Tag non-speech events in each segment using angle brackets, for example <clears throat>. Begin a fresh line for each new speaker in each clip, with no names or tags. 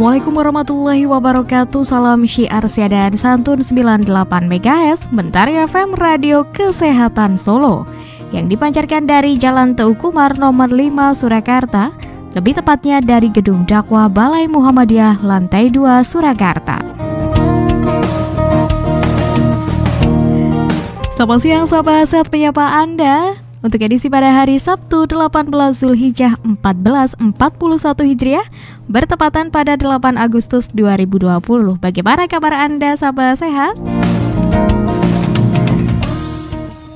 Assalamualaikum warahmatullahi wabarakatuh. Salam syiar dan santun 98 MHz Mentari FM Radio Kesehatan Solo. Yang dipancarkan dari Jalan Teukumar nomor 5 Surakarta. Lebih tepatnya dari Gedung Dakwah Balai Muhammadiyah lantai 2 Surakarta. Selamat siang sahabat sehat penyapa Anda untuk edisi pada hari Sabtu 18 Zulhijjah 1441 Hijriah bertepatan pada 8 Agustus 2020. Bagaimana kabar Anda sahabat sehat?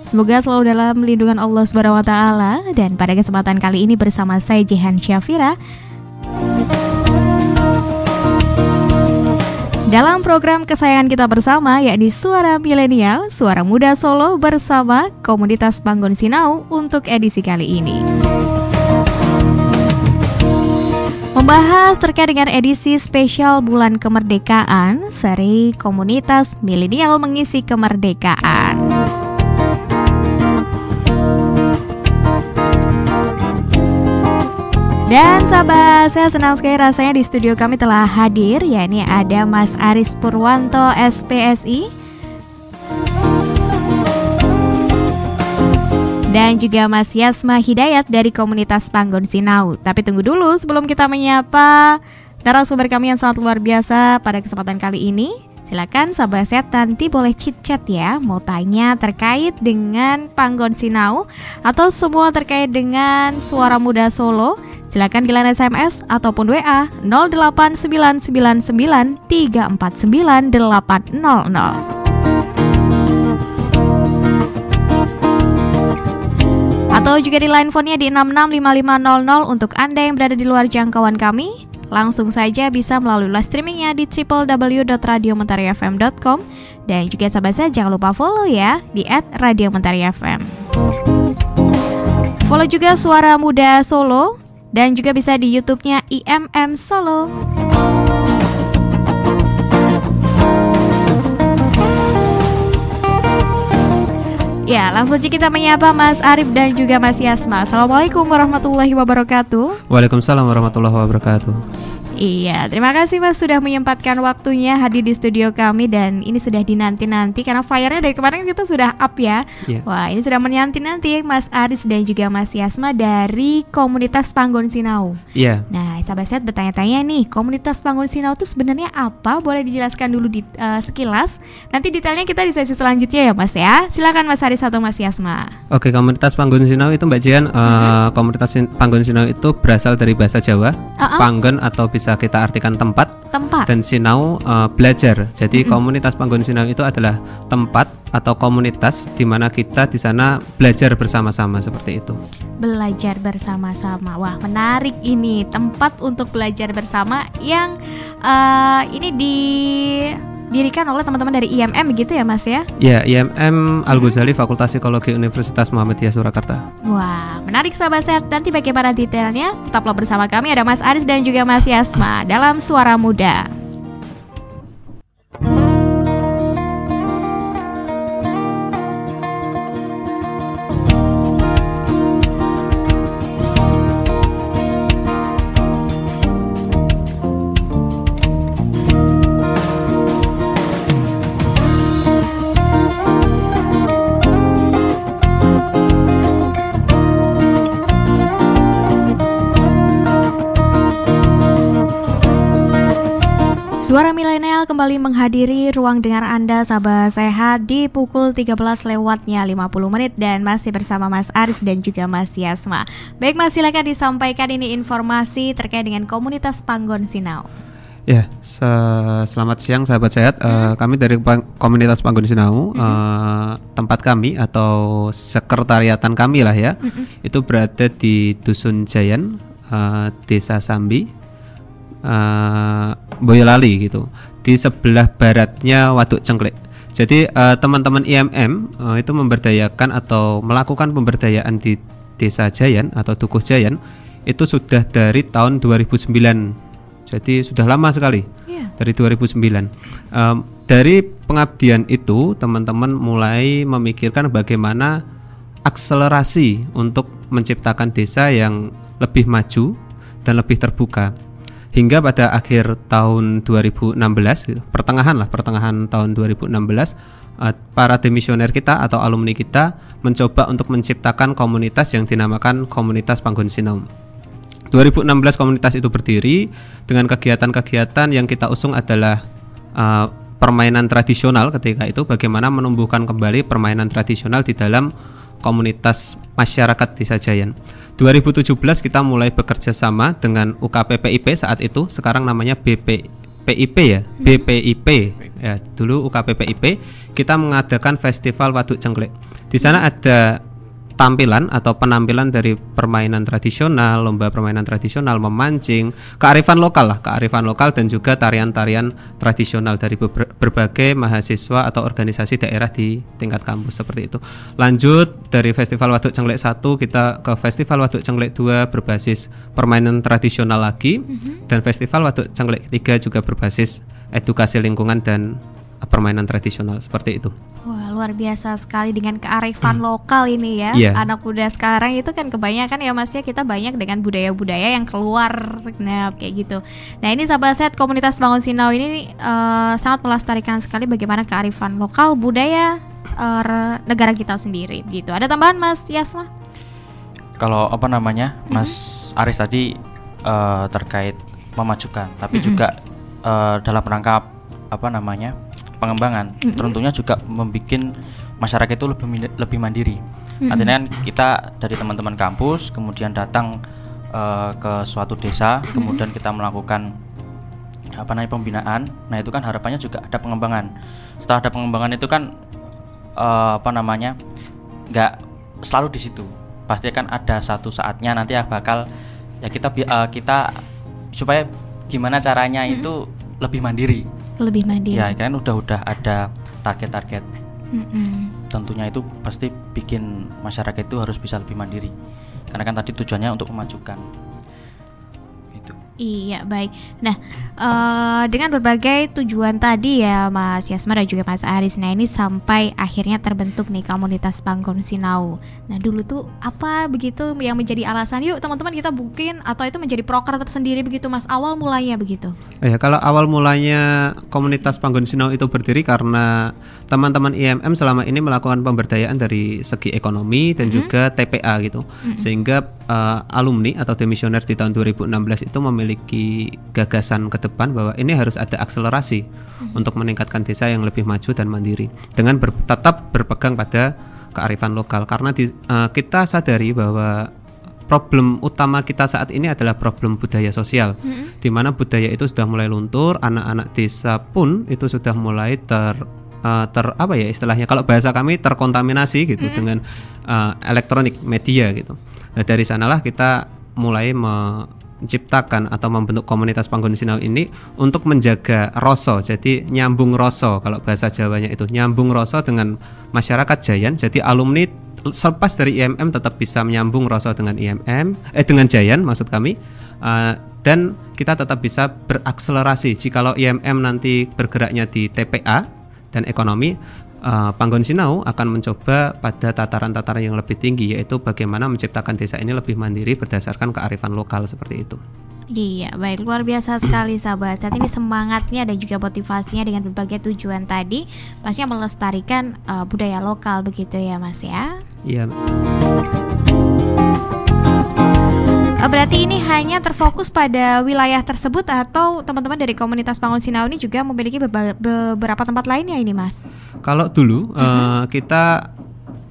Semoga selalu dalam lindungan Allah Subhanahu wa taala dan pada kesempatan kali ini bersama saya Jehan Syafira Dalam program kesayangan kita bersama yakni Suara Milenial, Suara Muda Solo bersama Komunitas Bangun Sinau untuk edisi kali ini. Membahas terkait dengan edisi spesial bulan kemerdekaan, seri Komunitas Milenial mengisi kemerdekaan. Dan sahabat, saya senang sekali rasanya di studio kami telah hadir ya ini ada Mas Aris Purwanto SPSI dan juga Mas Yasma Hidayat dari komunitas Panggon Sinau. Tapi tunggu dulu sebelum kita menyapa narasumber kami yang sangat luar biasa pada kesempatan kali ini. Silakan sahabat sehat nanti boleh chit chat ya Mau tanya terkait dengan Panggon Sinau Atau semua terkait dengan Suara Muda Solo Silakan line SMS ataupun WA 08999349800. Atau juga di line phone-nya di 665500 untuk Anda yang berada di luar jangkauan kami. Langsung saja bisa melalui live streamingnya di www.radiomentarifm.com dan juga sahabat saya jangan lupa follow ya di @radiomentarifm. Follow juga Suara Muda Solo dan juga bisa di YouTube-nya IMM Solo. Ya, langsung saja kita menyapa Mas Arif dan juga Mas Yasma. Assalamualaikum warahmatullahi wabarakatuh.
Waalaikumsalam warahmatullahi wabarakatuh.
Iya, terima kasih Mas sudah menyempatkan waktunya hadir di studio kami dan ini sudah dinanti-nanti karena flyernya dari kemarin kita sudah up ya. Yeah. Wah, ini sudah menanti-nanti Mas Aris dan juga Mas Yasma dari komunitas Panggon Sinau.
Iya. Yeah.
Nah, sahabat saya bertanya-tanya nih, komunitas Panggon Sinau itu sebenarnya apa? Boleh dijelaskan dulu di uh, sekilas. Nanti detailnya kita di sesi selanjutnya ya, Mas ya. Silakan Mas Aris atau Mas Yasma.
Oke, komunitas Panggon Sinau itu Mbak Jian, uh, komunitas Panggon Sinau itu berasal dari bahasa Jawa, uh -uh. Panggon atau bisa bisa kita artikan tempat,
tempat.
dan sinau uh, belajar. Jadi mm -hmm. komunitas Panggon Sinau itu adalah tempat atau komunitas di mana kita di sana belajar bersama-sama seperti itu.
Belajar bersama-sama. Wah, menarik ini tempat untuk belajar bersama yang uh, ini di didirikan oleh teman-teman dari IMM gitu ya Mas ya?
Ya, IMM Al Ghazali Fakultas Psikologi Universitas Muhammadiyah Surakarta.
Wah, menarik sahabat sehat. Nanti bagaimana detailnya? Tetaplah bersama kami ada Mas Aris dan juga Mas Yasma dalam Suara Muda. Suara Milenial kembali menghadiri ruang dengar Anda sahabat sehat di pukul 13 lewatnya 50 menit dan masih bersama Mas Aris dan juga Mas Yasma. Baik Mas silakan disampaikan ini informasi terkait dengan komunitas Panggon Sinau.
Ya, se selamat siang sahabat sehat. Hmm. Uh, kami dari komunitas Panggon Sinau, hmm. uh, tempat kami atau sekretariatan kami lah ya, hmm. itu berada di Dusun Jayan, uh, Desa Sambi, uh, Boyolali gitu di sebelah baratnya Waduk Cengklik. Jadi uh, teman-teman IMM uh, itu memberdayakan atau melakukan pemberdayaan di Desa Jayan atau Dukuh Jayan itu sudah dari tahun 2009. Jadi sudah lama sekali. Yeah. Dari 2009. Um, dari pengabdian itu teman-teman mulai memikirkan bagaimana akselerasi untuk menciptakan desa yang lebih maju dan lebih terbuka hingga pada akhir tahun 2016 gitu, pertengahan lah pertengahan tahun 2016 uh, para demisioner kita atau alumni kita mencoba untuk menciptakan komunitas yang dinamakan komunitas Panggon Sinau 2016 komunitas itu berdiri dengan kegiatan-kegiatan yang kita usung adalah uh, permainan tradisional ketika itu bagaimana menumbuhkan kembali permainan tradisional di dalam komunitas masyarakat Desa Jayan. 2017 kita mulai bekerja sama dengan UKPPIP saat itu, sekarang namanya BPIP ya, hmm. BPIP ya. Dulu UKPPIP kita mengadakan festival Waduk Cengklek. Di sana ada tampilan atau penampilan dari permainan tradisional, lomba permainan tradisional, memancing, kearifan lokal lah, kearifan lokal dan juga tarian-tarian tradisional dari berbagai mahasiswa atau organisasi daerah di tingkat kampus seperti itu. Lanjut dari Festival Waduk Cenglek 1 kita ke Festival Waduk Cenglek 2 berbasis permainan tradisional lagi mm -hmm. dan Festival Waduk Cenglek 3 juga berbasis edukasi lingkungan dan permainan tradisional seperti itu.
Wah luar biasa sekali dengan kearifan hmm. lokal ini ya. Yeah. Anak muda sekarang itu kan kebanyakan ya Mas ya kita banyak dengan budaya-budaya yang keluar nah kayak gitu. Nah ini sahabat set komunitas Bangun Sinau ini uh, sangat melestarikan sekali bagaimana kearifan lokal budaya uh, negara kita sendiri gitu. Ada tambahan Mas Yasma?
Kalau apa namanya Mas mm -hmm. Aris tadi uh, terkait memajukan, tapi mm -hmm. juga uh, dalam rangka apa namanya pengembangan mm-hmm. tentunya juga membuat masyarakat itu lebih lebih mandiri mm-hmm. artinya kan kita dari teman-teman kampus kemudian datang uh, ke suatu desa mm-hmm. kemudian kita melakukan apa namanya pembinaan nah itu kan harapannya juga ada pengembangan setelah ada pengembangan itu kan uh, apa namanya nggak selalu di situ pasti kan ada satu saatnya nanti ya bakal ya kita uh, kita supaya gimana caranya mm-hmm. itu lebih mandiri
lebih mandiri.
Ya kan udah udah ada target-target. Mm-hmm. tentunya itu pasti bikin masyarakat itu harus bisa lebih mandiri. Karena kan tadi tujuannya untuk memajukan
Iya baik. Nah uh, dengan berbagai tujuan tadi ya Mas Yasma dan juga Mas Aris, nah ini sampai akhirnya terbentuk nih komunitas Panggon Sinau. Nah dulu tuh apa begitu yang menjadi alasan yuk teman-teman kita bukin atau itu menjadi proker tersendiri begitu Mas awal mulanya begitu?
Ya kalau awal mulanya komunitas Panggon Sinau itu berdiri karena teman-teman IMM selama ini melakukan pemberdayaan dari segi ekonomi dan mm -hmm. juga TPA gitu, mm -hmm. sehingga uh, alumni atau demisioner di tahun 2016 itu memiliki gagasan ke depan bahwa ini harus ada akselerasi hmm. untuk meningkatkan desa yang lebih maju dan mandiri dengan ber, tetap berpegang pada kearifan lokal karena di, uh, kita sadari bahwa problem utama kita saat ini adalah problem budaya sosial hmm. di mana budaya itu sudah mulai luntur anak-anak desa pun itu sudah mulai ter uh, ter apa ya istilahnya kalau bahasa kami terkontaminasi gitu hmm. dengan uh, elektronik media gitu nah dari sanalah kita mulai me menciptakan atau membentuk komunitas Panggon Sinau ini untuk menjaga rosso. Jadi nyambung rosso kalau bahasa Jawanya itu nyambung rosso dengan masyarakat Jayan. Jadi alumni selepas dari IMM tetap bisa menyambung rosso dengan IMM eh dengan Jayan maksud kami. Uh, dan kita tetap bisa berakselerasi jikalau IMM nanti bergeraknya di TPA dan ekonomi uh, Panggon Sinau akan mencoba pada tataran-tataran yang lebih tinggi yaitu bagaimana menciptakan desa ini lebih mandiri berdasarkan kearifan lokal seperti itu.
Iya, baik luar biasa sekali sahabat. Saat ini semangatnya dan juga motivasinya dengan berbagai tujuan tadi pastinya melestarikan uh, budaya lokal begitu ya, Mas ya.
Iya.
Eh, berarti ini hanya terfokus pada wilayah tersebut atau teman-teman dari komunitas Bangun Sinau ini juga memiliki beberapa tempat lainnya ini, Mas?
Kalau dulu uh -huh. uh, kita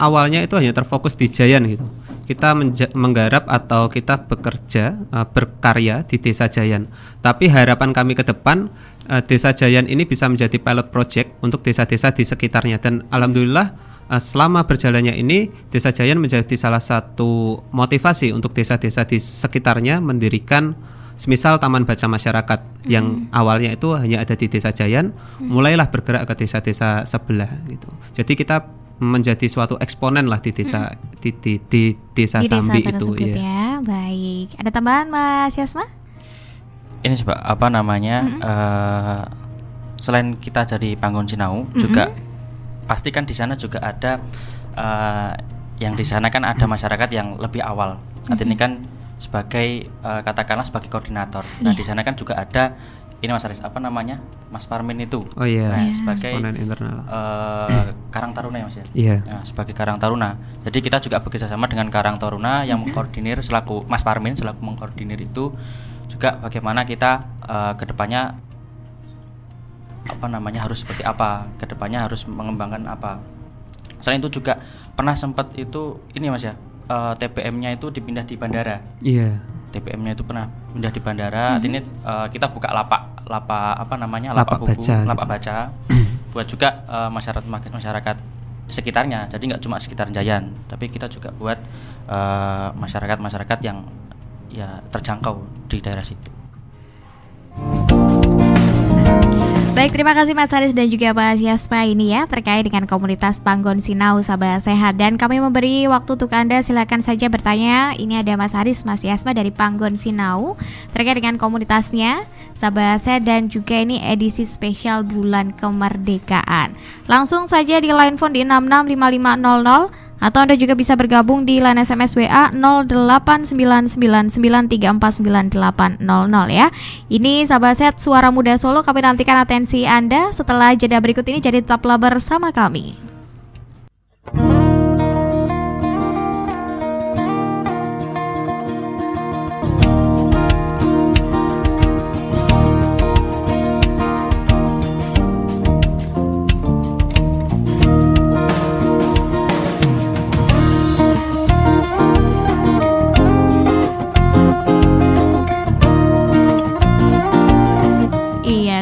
awalnya itu hanya terfokus di Jayan gitu. Kita menggarap atau kita bekerja uh, berkarya di Desa Jayan. Tapi harapan kami ke depan uh, Desa Jayan ini bisa menjadi pilot project untuk desa-desa di sekitarnya dan alhamdulillah selama berjalannya ini Desa Jayan menjadi salah satu motivasi untuk desa-desa di sekitarnya mendirikan semisal taman baca masyarakat hmm. yang awalnya itu hanya ada di Desa Jayan, hmm. mulailah bergerak ke desa-desa sebelah gitu. Jadi kita menjadi suatu eksponen lah di desa hmm. di, di, di desa di Sambi desa itu
ya. ya. Baik. Ada tambahan Mas Yasma?
Ini coba apa namanya? Hmm. Uh, selain kita dari Panggon Sinau hmm. juga pasti kan di sana juga ada uh, yang di sana kan ada masyarakat yang lebih awal. Saat ini kan sebagai uh, katakanlah sebagai koordinator. Nah
Iya.
di sana kan juga ada ini Mas Aris apa namanya Mas Parmin itu
Oh iya.
nah,
Iya.
sebagai
internal.
eh, Karang Taruna ya Mas ya.
Iya.
Nah, sebagai Karang Taruna. Jadi kita juga bekerja sama dengan Karang Taruna yang mengkoordinir selaku Mas Parmin selaku mengkoordinir itu juga bagaimana kita eh, ke depannya apa namanya harus seperti apa, ke depannya harus mengembangkan apa. Selain itu juga pernah sempat itu ini Mas ya eh, TPM-nya itu dipindah di bandara.
Iya.
TPM-nya itu pernah pindah di bandara. Ini eh, kita buka lapak lapak apa namanya
Lapak
lapak, buku,
baca
lapak
gitu.
baca <clears throat> buat juga eh, masyarakat masyarakat sekitarnya. Jadi nggak cuma sekitar Jayan, tapi kita juga buat eh, masyarakat masyarakat yang ya terjangkau di daerah situ.
Baik, terima kasih Mas Haris dan juga Mas Yasma ini ya terkait dengan komunitas Panggon Sinau Sabah Sehat dan kami memberi waktu untuk Anda silakan saja bertanya. Ini ada Mas Haris, Mas Yasma dari Panggon Sinau terkait dengan komunitasnya Sabah Sehat dan juga ini edisi spesial bulan kemerdekaan. Langsung saja di line phone di 665500 atau Anda juga bisa bergabung di line SMS WA 089993499800 ya. Ini sahabat set Suara Muda Solo kami nantikan atensi Anda setelah jeda berikut ini jadi tetaplah bersama kami.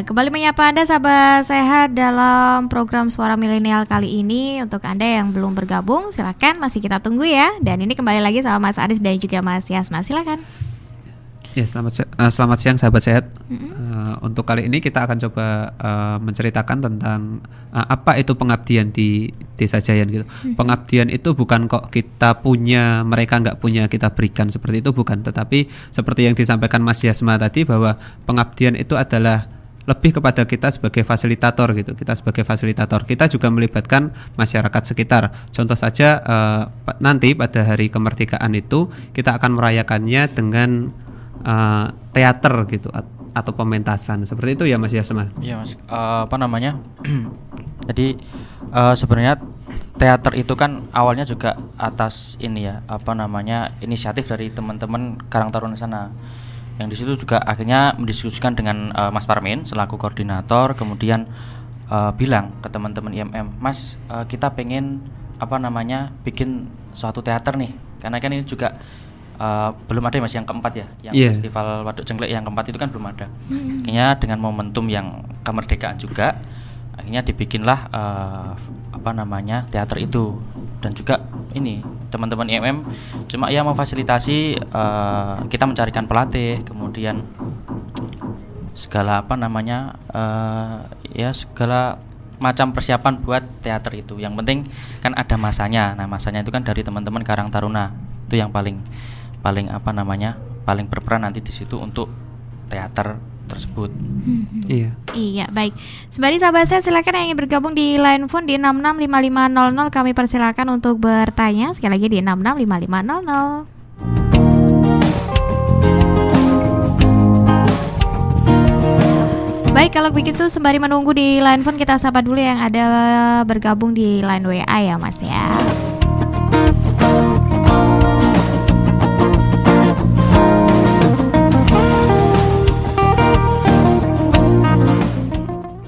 Kembali menyapa Anda sahabat sehat dalam program Suara Milenial kali ini. Untuk Anda yang belum bergabung, silakan masih kita tunggu ya. Dan ini kembali lagi sama Mas Aris dan juga Mas Yasma. Silakan.
Ya, selamat se- eh, selamat siang sahabat sehat. Eh, untuk kali ini kita akan coba eh, menceritakan tentang eh, apa itu pengabdian di Desa Jayan gitu. Pengabdian itu bukan kok kita punya, mereka nggak punya kita berikan seperti itu bukan, tetapi seperti yang disampaikan Mas Yasma tadi bahwa pengabdian itu adalah lebih kepada kita sebagai fasilitator gitu. Kita sebagai fasilitator, kita juga melibatkan masyarakat sekitar. Contoh saja pa- nanti pada hari kemerdekaan itu kita akan merayakannya dengan eh, teater gitu at- atau pementasan seperti itu ya Mas Yasma.
Iya mas, Eh, apa namanya? <clears throat> Jadi eh, sebenarnya teater itu kan awalnya juga atas ini ya, apa namanya inisiatif dari teman-teman Karang Taruna sana. Yang di situ juga akhirnya mendiskusikan dengan eh, Mas Parmin selaku koordinator, kemudian eh, bilang ke teman-teman IMM, Mas eh, kita pengen apa namanya bikin suatu teater nih, karena kan ini juga eh, belum ada ya, mas yang keempat ya, yang
Iya.
festival Waduk Jengklek yang keempat itu kan belum ada. Akhirnya dengan momentum yang kemerdekaan juga, akhirnya dibikinlah eh, apa namanya teater itu dan juga ini teman-teman IMM cuma ya memfasilitasi eh, kita mencarikan pelatih, kemudian segala apa namanya eh, ya segala macam persiapan buat teater itu. Yang penting kan ada masanya. Nah masanya itu kan dari teman-teman Karang Taruna itu yang paling paling apa namanya paling berperan nanti di situ untuk teater tersebut.
Iya.
Iya, baik. Sembari sahabat saya silakan yang ingin bergabung di line phone di 665500 kami persilakan untuk bertanya sekali lagi di 665500. Baik, kalau begitu sembari menunggu di line phone kita sapa dulu yang ada bergabung di line WA ya, Mas ya.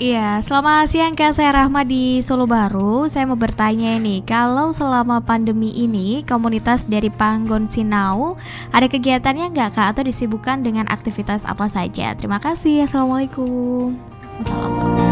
Iya, selamat siang Kak, saya Rahma di Solo Baru. Saya mau bertanya nih, kalau selama pandemi ini komunitas dari Panggon Sinau ada kegiatannya nggak Kak atau disibukkan dengan aktivitas apa saja? Terima kasih. Assalamualaikum. Assalamualaikum.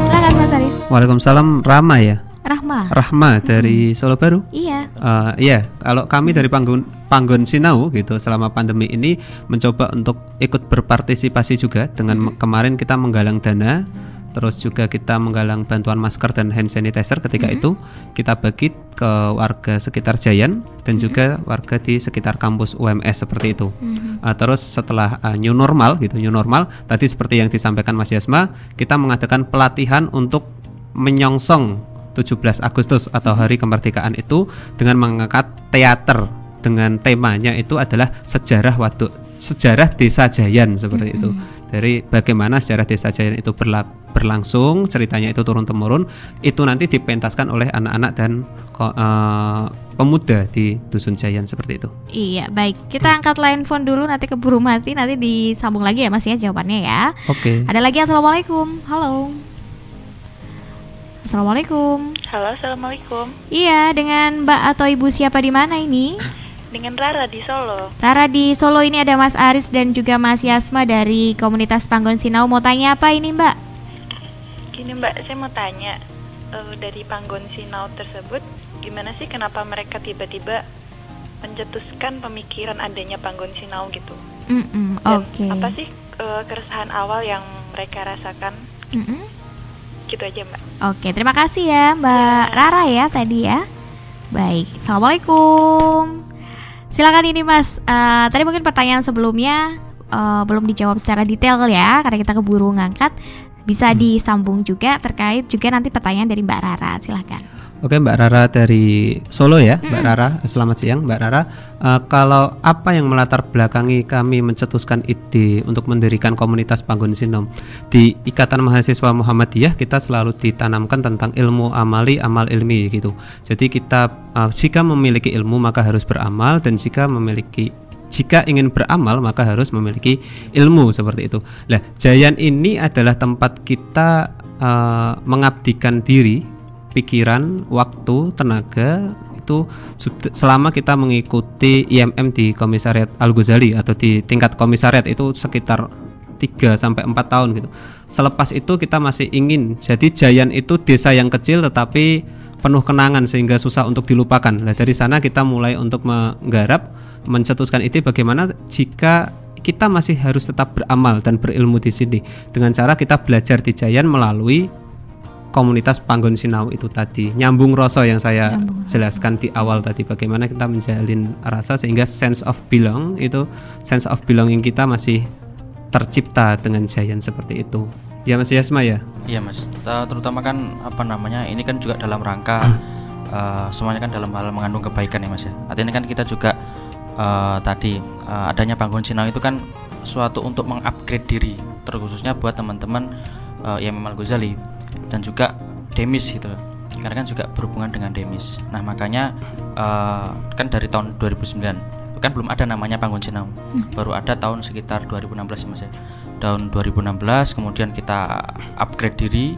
Silakan Mas Aris.
Waalaikumsalam Rama ya.
Rahma.
Rahma dari Solo Baru.
Iya.
Eh, iya, kalau kami dari Panggon Panggon Sinau gitu selama pandemi ini mencoba untuk ikut berpartisipasi juga dengan me- kemarin kita menggalang dana, terus juga kita menggalang bantuan masker dan hand sanitizer ketika itu kita bagi ke warga sekitar Jayan dan juga warga di sekitar kampus UMS seperti itu.
Mhm.
Uh, terus setelah uh, new normal gitu new normal tadi seperti yang disampaikan Mas Yasma kita mengadakan pelatihan untuk menyongsong 17 Agustus atau hari kemerdekaan itu dengan mengangkat teater dengan temanya itu adalah sejarah waduk sejarah desa Jayan seperti itu. Dari bagaimana sejarah desa Jayan itu berlangsung ceritanya itu turun temurun itu nanti dipentaskan oleh anak-anak dan uh, pemuda di dusun Jayan seperti itu.
Iya baik. Kita angkat line phone dulu nanti keburu mati nanti disambung lagi ya mas ya jawabannya ya.
Oke. Okay.
ada lagi assalamualaikum. Halo Assalamualaikum.
Halo, assalamualaikum.
Iya, dengan Mbak atau Ibu siapa di mana ini?
Dengan Rara di Solo.
Rara di Solo ini ada Mas Aris dan juga Mas Yasma dari komunitas Panggon Sinau. Mau tanya apa ini, Mbak?
Gini, Mbak, saya mau tanya uh, dari Panggon Sinau tersebut, gimana sih kenapa mereka tiba-tiba mencetuskan pemikiran adanya Panggon Sinau gitu?
Mm -mm, Oke. Okay.
Apa sih uh, keresahan awal yang mereka rasakan? Mm -mm gitu aja mbak.
Oke terima kasih ya mbak ya. Rara ya tadi ya. Baik assalamualaikum. Silakan ini mas. Uh, tadi mungkin pertanyaan sebelumnya uh, belum dijawab secara detail ya karena kita keburu ngangkat. Bisa hmm. disambung juga terkait juga nanti pertanyaan dari mbak Rara silahkan
Oke Mbak Rara dari Solo ya, Mbak Rara. Selamat siang Mbak Rara. Uh, kalau apa yang melatar belakangi kami mencetuskan ide untuk mendirikan komunitas Panggon Sinom di Ikatan Mahasiswa Muhammadiyah kita selalu ditanamkan tentang ilmu amali, amal ilmi gitu. Jadi kita uh, jika memiliki ilmu maka harus beramal dan jika memiliki jika ingin beramal maka harus memiliki ilmu seperti itu. Nah, Jayan ini adalah tempat kita uh, mengabdikan diri pikiran, waktu, tenaga itu selama kita mengikuti IMM di Komisariat Al Ghazali atau di tingkat komisariat itu sekitar 3 sampai 4 tahun gitu. Selepas itu kita masih ingin. Jadi Jayan itu desa yang kecil tetapi penuh kenangan sehingga susah untuk dilupakan. Nah, dari sana kita mulai untuk menggarap mencetuskan ide bagaimana jika kita masih harus tetap beramal dan berilmu di sini dengan cara kita belajar di Jayan melalui komunitas Panggon Sinau itu tadi. Nyambung rasa yang saya nyambung jelaskan rasa. di awal tadi bagaimana kita menjalin rasa sehingga sense of belong itu sense of belonging kita masih tercipta dengan Giant seperti itu. Ya Mas Yasma ya?
Iya Mas. Terutama kan apa namanya ini kan juga dalam rangka uh, semuanya kan dalam hal mengandung kebaikan ya Mas ya. Artinya kan kita juga uh, tadi uh, adanya Panggon Sinau itu kan suatu untuk mengupgrade diri terkhususnya buat teman-teman uh, yang memang Ghazali dan juga demis gitu karena kan juga berhubungan dengan demis. Nah makanya uh, kan dari tahun 2009 kan belum ada namanya Panggung Jenau. Hmm. baru ada tahun sekitar 2016 ya mas ya. Tahun 2016 kemudian kita upgrade diri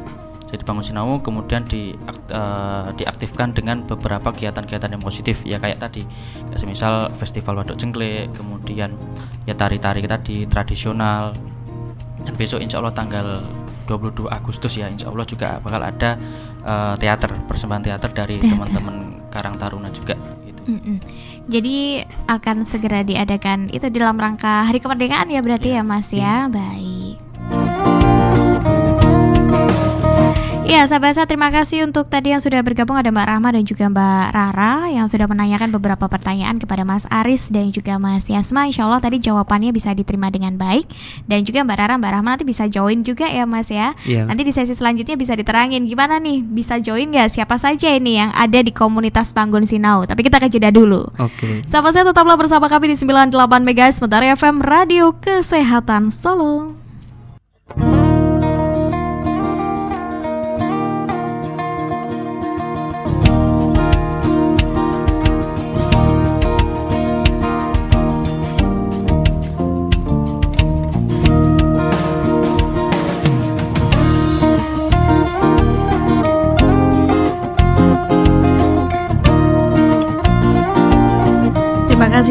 jadi Bangun Sinau kemudian di, uh, diaktifkan dengan beberapa kegiatan-kegiatan yang positif. Ya kayak tadi kayak semisal festival waduk jengklik kemudian ya tari-tari tadi tradisional. Dan besok insya Allah tanggal 22 Agustus ya Insya Allah juga bakal ada uh, teater persembahan teater dari teman-teman Karang Taruna juga gitu.
Mm -mm. Jadi akan segera diadakan itu dalam rangka Hari Kemerdekaan ya berarti ya, ya Mas ya. ya. Baik. Ya, sahabat saya terima kasih untuk tadi yang sudah bergabung ada Mbak Rahma dan juga Mbak Rara yang sudah menanyakan beberapa pertanyaan kepada Mas Aris dan juga Mas Yasma. Insya Allah tadi jawabannya bisa diterima dengan baik dan juga Mbak Rara, Mbak Rahma nanti bisa join juga ya Mas ya. Yeah. Nanti di sesi selanjutnya bisa diterangin gimana nih bisa join nggak siapa saja ini yang ada di komunitas Panggun Sinau. Tapi kita ke jeda dulu.
Oke. Okay.
Sahabat saya tetaplah bersama kami di 98 MHz Mentari FM Radio Kesehatan Solo.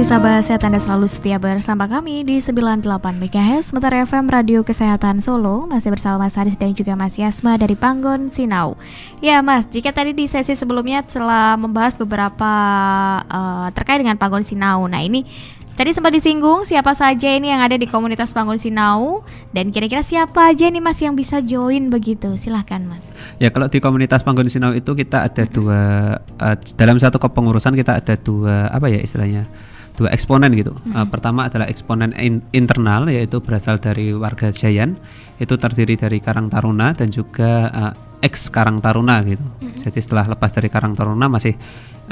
Kasih sahabat sehat Anda selalu setia bersama kami di 98 MHz Metar FM Radio Kesehatan Solo Masih bersama Mas Haris dan juga Mas Yasma dari Panggon Sinau Ya Mas, jika tadi di sesi sebelumnya telah membahas beberapa uh, terkait dengan Panggon Sinau Nah ini Tadi sempat disinggung siapa saja ini yang ada di komunitas Bangun Sinau dan kira-kira siapa aja nih Mas yang bisa join begitu. Silahkan Mas.
Ya kalau di komunitas Bangun Sinau itu kita ada dua uh, dalam satu kepengurusan kita ada dua apa ya istilahnya dua eksponen gitu. Hmm. Uh, pertama adalah eksponen in, internal yaitu berasal dari warga Jayan itu terdiri dari Karang Taruna dan juga uh, ex Karang Taruna gitu. Jadi setelah lepas dari Karang Taruna masih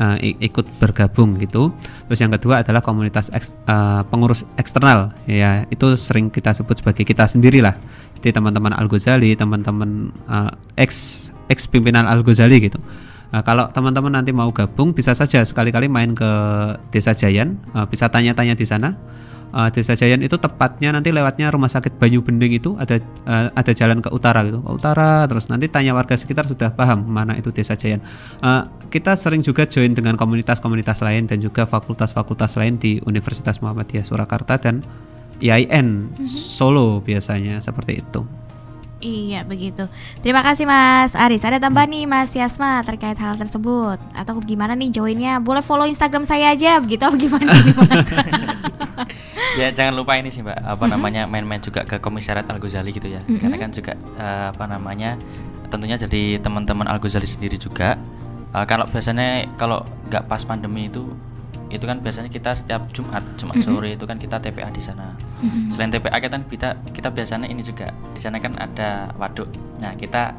uh, ikut bergabung gitu. Terus yang kedua adalah komunitas eks, uh, pengurus eksternal ya itu sering kita sebut sebagai kita sendiri lah. Jadi teman-teman Al Ghazali, teman-teman uh, ex ex pimpinan Al Ghazali gitu. Nah, kalau teman-teman nanti mau gabung bisa saja sekali-kali main ke Desa Jayan, uh, bisa tanya-tanya di sana. Uh, Desa Jayan itu tepatnya nanti lewatnya Rumah Sakit Banyu Bening itu ada uh, ada jalan ke utara gitu, ke utara terus nanti tanya warga sekitar sudah paham mana itu Desa Jayan. Uh, kita sering juga join dengan komunitas-komunitas lain dan juga fakultas-fakultas lain di Universitas Muhammadiyah Surakarta dan IAIN
Mhm.
Solo biasanya seperti itu.
Iya begitu. Terima kasih Mas Aris. Ada tambahan nih Mas Yasma terkait hal tersebut atau gimana nih joinnya? Boleh follow Instagram saya aja begitu apa gimana nih Mas? <laughs>
ya jangan lupa ini sih mbak apa
Mhm.
namanya main-main juga ke komisariat Al Ghazali gitu ya
Mhm.
karena kan juga eh, apa namanya tentunya jadi teman-teman Al Ghazali sendiri juga Eh, kalau biasanya kalau nggak pas pandemi itu itu kan biasanya kita setiap Jumat Jumat sore itu kan kita TPA di sana. Selain TPA kita kita kita biasanya ini juga di sana kan ada waduk. Nah kita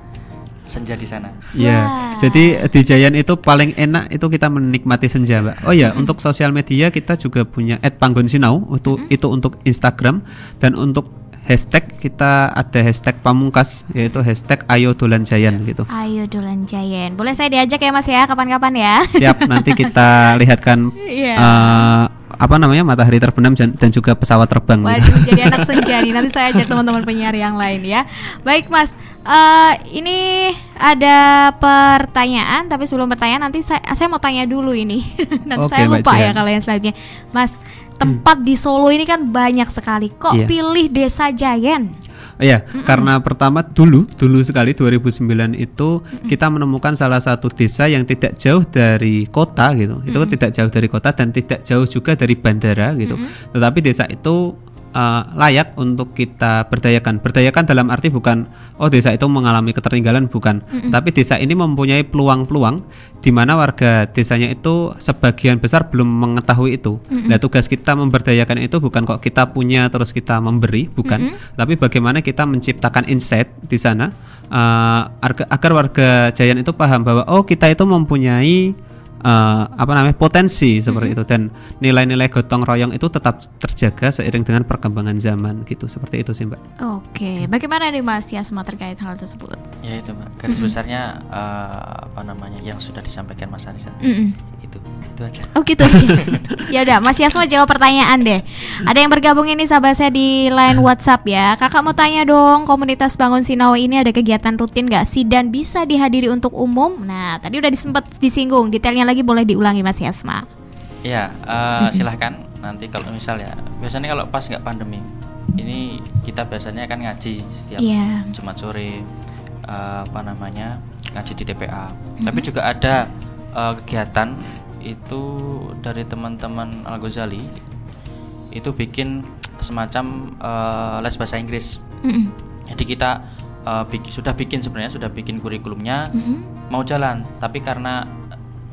senja di sana.
Iya,
Wah.
jadi di Jayan itu paling enak itu kita menikmati senja, Mbak. Oh ya, untuk sosial media kita juga punya @panggonsinau itu itu untuk Instagram dan untuk hashtag kita ada hashtag pamungkas yaitu hashtag ayo dolan Jayan gitu.
Ayo Dolan Jayan. Boleh saya diajak ya Mas ya kapan-kapan ya?
Siap nanti kita lihatkan
Iya.
eh, apa namanya matahari terbenam dan, juga pesawat terbang. gitu.
Waduh, <laughs> jadi anak senja nih. Nanti saya ajak teman-teman penyiar yang lain ya. Baik, Mas. Eh ini ada pertanyaan, tapi sebelum pertanyaan nanti saya saya mau tanya dulu ini. <laughs> nanti
Oke,
saya lupa ya kalau yang selanjutnya. Mas, tempat di Solo ini kan banyak sekali. Kok
Iya.
pilih Desa Jayan?
Iya, karena pertama dulu dulu sekali 2009 itu kita menemukan salah satu desa yang tidak jauh dari kota gitu. Itu tidak jauh dari kota dan tidak jauh juga dari bandara gitu. Tetapi desa itu uh, layak untuk kita berdayakan. Berdayakan dalam arti bukan oh desa itu mengalami ketertinggalan bukan, tapi desa ini mempunyai peluang-peluang di mana warga desanya itu sebagian besar belum mengetahui itu. Nah, tugas kita memberdayakan itu bukan kok kita punya terus kita memberi, bukan, tapi bagaimana kita menciptakan insight di sana uh, agar, agar warga Jayan itu paham bahwa oh kita itu mempunyai uh, apa namanya potensi seperti itu dan nilai-nilai gotong royong itu tetap terjaga seiring dengan perkembangan zaman gitu seperti itu sih mbak.
Oke, bagaimana nih Mas Yasma terkait hal tersebut?
ya itu mbak garis besarnya eh, apa namanya yang sudah disampaikan Mas Aris tadi.
Mm-mm.
itu aja
Oh gitu aja. <laughs> ya udah, Mas Yasma jawab pertanyaan deh. Ada yang bergabung ini sahabat saya di line WhatsApp ya. Kakak mau tanya dong, komunitas Bangun Sinau ini ada kegiatan rutin gak sih dan bisa dihadiri untuk umum? Nah, tadi udah disempet disinggung. Detailnya lagi boleh diulangi Mas Yasma.
Ya, eh, silahkan nanti kalau misal ya biasanya kalau pas nggak pandemi ini kita biasanya kan ngaji setiap
Iya.
Jumat sore eh, apa namanya ngaji di TPA. Tapi juga ada eh, kegiatan itu dari teman-teman Al Ghazali itu bikin semacam eh, les bahasa Inggris.
Mm-mm.
Jadi kita eh, bik- sudah bikin sebenarnya sudah bikin kurikulumnya
Mm-mm.
mau jalan tapi karena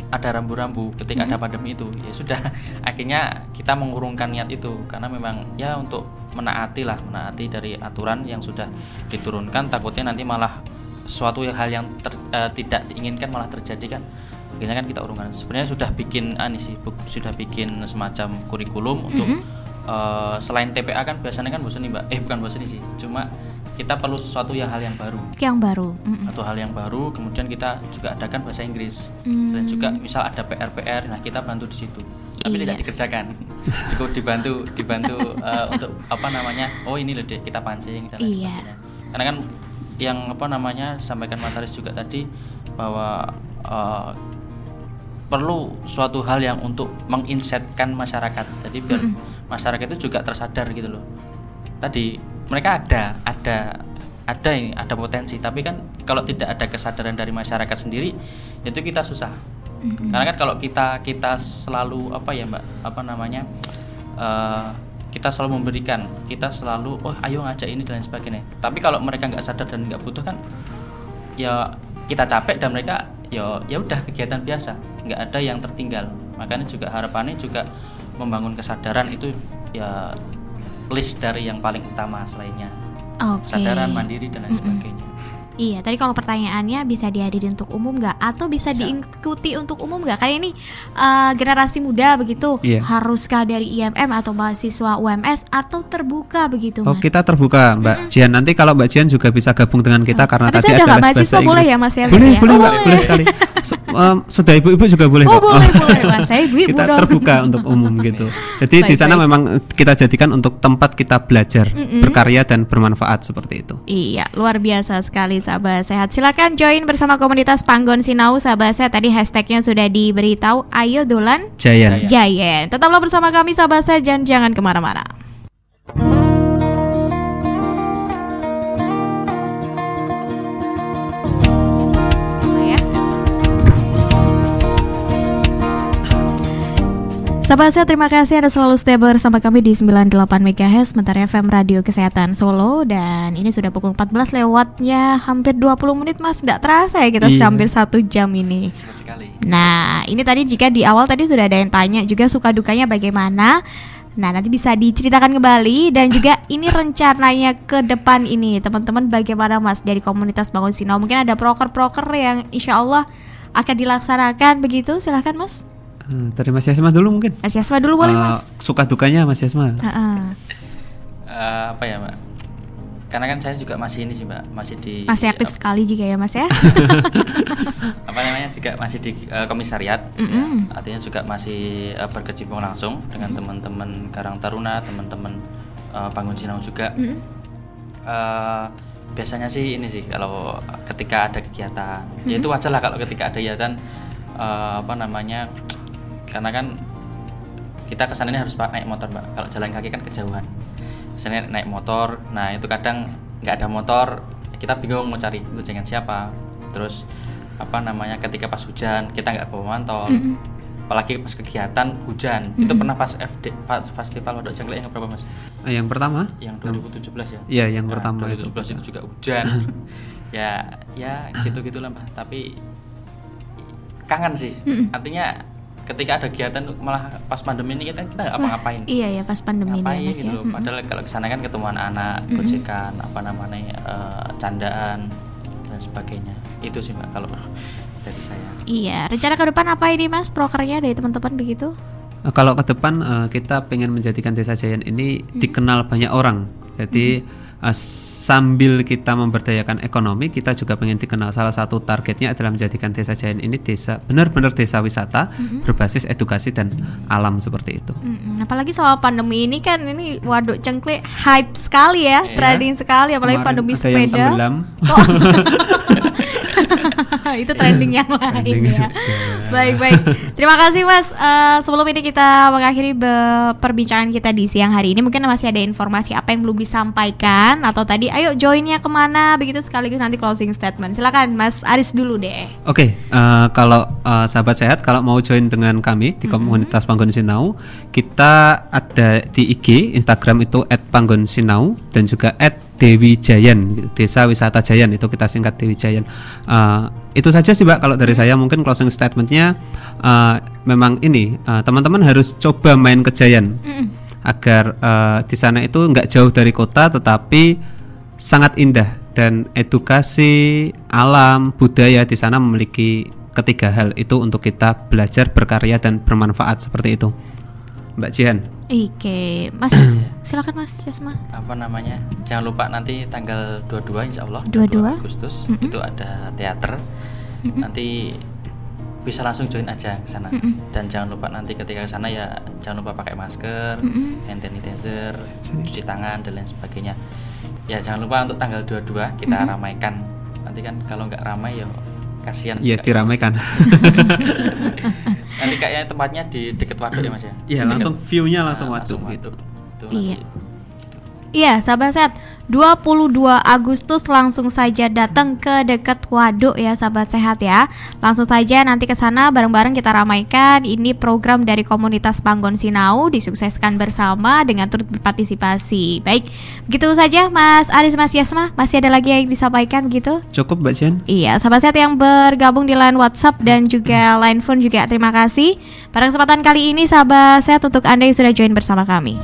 ada rambu-rambu ketika ada pandemi itu ya sudah <laughs> akhirnya kita mengurungkan niat itu karena memang ya untuk menaati lah menaati dari aturan yang sudah diturunkan takutnya nanti malah suatu hal yang ter- eh, tidak diinginkan malah terjadi kan akhirnya kan kita urungkan sebenarnya sudah bikin ani sih sudah bikin semacam kurikulum untuk
Mm-mm.
eh, selain TPA kan biasanya kan bosan nih mbak eh bukan bosan sih cuma kita perlu sesuatu yang hal yang baru
Yang baru. Mm-mm.
atau hal yang baru kemudian kita juga adakan bahasa Inggris
Hmm.
dan juga misal ada PR PR nah kita bantu di situ tapi
Iya.
tidak dikerjakan <laughs> cukup dibantu dibantu eh, untuk apa namanya oh ini loh dek kita pancing dan lain
Iya.
sebagainya karena kan yang apa namanya disampaikan Mas Aris juga tadi bahwa eh, perlu suatu hal yang untuk menginsetkan masyarakat. Jadi biar masyarakat itu juga tersadar gitu loh. Tadi mereka ada ada ada ini ada potensi. Tapi kan kalau tidak ada kesadaran dari masyarakat sendiri itu kita susah.
Mm-mm.
karena kan kalau kita kita selalu apa ya mbak? Apa namanya? Eh, kita selalu memberikan kita selalu oh ayo ngajak ini dan lain sebagainya. Tapi kalau mereka nggak sadar dan nggak butuh kan ya kita capek dan mereka ya ya udah kegiatan biasa. Nggak ada yang tertinggal. Makanya juga harapannya juga membangun kesadaran itu ya list dari yang paling utama selainnya.
Oke.
kesadaran mandiri dan lain sebagainya
Iya, tadi kalau pertanyaannya bisa dihadiri untuk umum nggak atau bisa,
Bisa.
diikuti untuk umum nggak? Kayak ini eh, generasi muda begitu,
Iya.
haruskah dari IMM atau mahasiswa UMS atau terbuka begitu,
Oh
Mas?
kita terbuka Mbak Jian nanti kalau Mbak Jian juga bisa gabung dengan kita karena
Tapi
tadi ada
nggak mahasiswa boleh ya Mas ya?
Boleh
ya?
boleh
Oh,
Mbak boleh sekali. Su- em, sudah ibu-ibu juga boleh
Oh
kok.
boleh <laughs> boleh Mas, saya ibu-ibu
kita
dong.
terbuka untuk umum gitu. <laughs> Jadi di sana
baik.
memang kita jadikan untuk tempat kita belajar,
Mm-mm.
berkarya dan bermanfaat seperti itu.
Iya, luar biasa sekali sahabat sehat. Silakan join bersama komunitas Panggon Sinau sahabat sehat. Tadi hashtagnya sudah diberitahu. Ayo Dolan
Jayan.
Jayan.
Tetaplah bersama kami sahabat sehat dan jangan ke mana-mana. Sahabat saya terima kasih Anda selalu stay bersama kami di 98 MHz Sementara FM Radio Kesehatan Solo Dan ini sudah pukul 14 lewatnya hampir 20 menit mas Tidak terasa ya kita
Iya.
hampir satu jam ini. Nah, ini tadi jika di awal tadi sudah ada yang tanya juga suka dukanya bagaimana. Nah, nanti bisa diceritakan kembali dan juga ini rencananya ke depan ini, teman-teman bagaimana Mas dari komunitas Bangun Sinau? Mungkin ada proker-proker yang insya Allah akan dilaksanakan begitu. Silahkan Mas.
Eh, dari Mas Yasma dulu mungkin.
Mas Yasma dulu boleh
Eh,
Mas.
Suka dukanya Mas Yasma.
Heeh.
Eh, apa ya mbak? Karena kan saya juga masih ini sih mbak, masih di
Masih aktif
ap-
sekali juga ya Mas ya. <laughs>
apa namanya juga masih di eh, komisariat. ya.
Mm-mm.
artinya juga masih eh, berkecimpung langsung dengan teman-teman Karang Taruna, teman-teman eh, Bangun Sinau juga.
Mm-mm.
Eh, biasanya sih ini sih kalau ketika ada kegiatan, ya itu wajar lah kalau ketika ada kegiatan eh, apa namanya, karena kan kita ke sana ini harus pak naik motor mbak. Kalau jalan kaki kan kejauhan. Ke sana naik motor, nah itu kadang nggak ada motor, kita bingung mau cari goncengan siapa. Terus apa namanya ketika pas hujan kita nggak bawa mantol.
Mm-mm.
Apalagi pas kegiatan hujan. Itu pernah pas FD festival Waduk Cengklek yang berapa mas?
Eh, yang pertama?
Yang 2017 ya?
Iya, yang
Nah,
pertama itu.
2017 itu juga hujan. <laughs> ya, ya gitu-gitulah mbak. Tapi kangen sih.
Mm-mm.
Artinya ketika ada kegiatan malah pas pandemi ini kita kita nggak apa-ngapain.
Iya ya pas pandemi ini ya,
Ngapain
Mas
gitu
ya.
loh.
Mm-mm.
Padahal kalau ke sana kan ketemu anak-anak,
Mm-mm.
gojekan, apa namanya, eh, candaan dan sebagainya. Itu sih mbak kalau dari saya.
Iya, rencana ke depan apa ini Mas? Prokernya dari teman-teman begitu?
Eh, Kalau ke depan eh, kita pengen menjadikan Desa Jayan ini dikenal banyak orang. Jadi eh, sambil kita memberdayakan ekonomi, kita juga pengen dikenal. Salah satu targetnya adalah menjadikan Desa Jayan ini desa benar-benar desa wisata berbasis edukasi dan alam seperti itu.
Mm-mm, apalagi selama pandemi ini kan ini waduk cengklik hype sekali ya,
Iya.
trending sekali apalagi
Kemarin
pandemi
ada yang
sepeda.
tenggelam.
Oh. <laughs> <laughs> itu trending yang <laughs> lain ya.
sepeda.
Baik baik. Terima kasih Mas. Eh, sebelum ini kita mengakhiri perbincangan kita di siang hari ini, mungkin masih ada informasi apa yang belum disampaikan atau tadi, ayo joinnya ke mana begitu sekaligus nanti closing statement. Silakan Mas Aris dulu deh.
Oke, eh, kalau eh, sahabat sehat, kalau mau join dengan kami di komunitas Panggon Sinau, kita ada di IG, Instagram itu @panggonsinau dan juga @dewi Jayan, gitu. Desa Wisata Jayan itu kita singkat Dewi Jayan. Eh, itu saja sih, Mbak. Kalau dari saya mungkin closing statementnya eh, memang ini eh, teman-teman harus coba main ke Jayan
Mm-mm.
agar eh, di sana itu nggak jauh dari kota tetapi sangat indah dan edukasi alam budaya di sana memiliki ketiga hal itu untuk kita belajar berkarya dan bermanfaat seperti itu Mbak Jihan
Oke, Mas <clears throat> silakan Mas Yasma.
apa namanya jangan lupa nanti tanggal 22 insya Allah
22.
Agustus
Mm-mm.
itu ada teater
Mm-mm.
nanti bisa langsung join aja ke sana
Mm-mm.
dan jangan lupa nanti ketika ke sana ya jangan lupa pakai masker
Mm-mm.
hand sanitizer cuci tangan dan lain sebagainya ya jangan lupa untuk tanggal 22 kita
Mm-mm.
ramaikan nanti kan kalau nggak ramai ya kasihan
ya
juga.
diramaikan.
Nanti kayaknya tempatnya di deket waduk ya mas ya?
Iya langsung view-nya
Nah,
langsung waduk. Gitu
Itu
Iya. Iya, sahabat sehat. 22 Agustus langsung saja datang ke dekat waduk ya sahabat sehat ya. Langsung saja nanti ke sana bareng-bareng kita ramaikan. Ini program dari komunitas Panggon Sinau disukseskan bersama dengan turut berpartisipasi. Baik, begitu saja Mas Aris Mas Yasma. Masih ada lagi yang disampaikan gitu?
cukup Mbak Jihan
Iya, sahabat sehat yang bergabung di line WhatsApp dan juga line phone juga terima kasih. Pada kesempatan kali ini sahabat sehat untuk Anda yang sudah join bersama kami.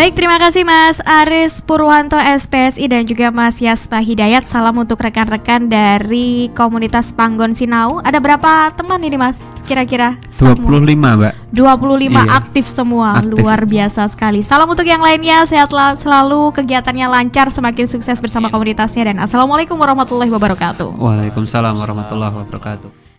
Baik, terima kasih Mas Aris Purwanto SPSI dan juga Mas Yasma Hidayat. Salam untuk rekan-rekan dari komunitas Panggon Sinau. Ada berapa teman ini Mas? Kira-kira?
25 Mbak
25
Iya.
aktif semua,
Aktif.
luar biasa sekali. Salam untuk yang lainnya, sehat la- selalu, kegiatannya lancar, semakin sukses bersama komunitasnya dan Assalamualaikum warahmatullahi wabarakatuh.
Waalaikumsalam warahmatullahi wabarakatuh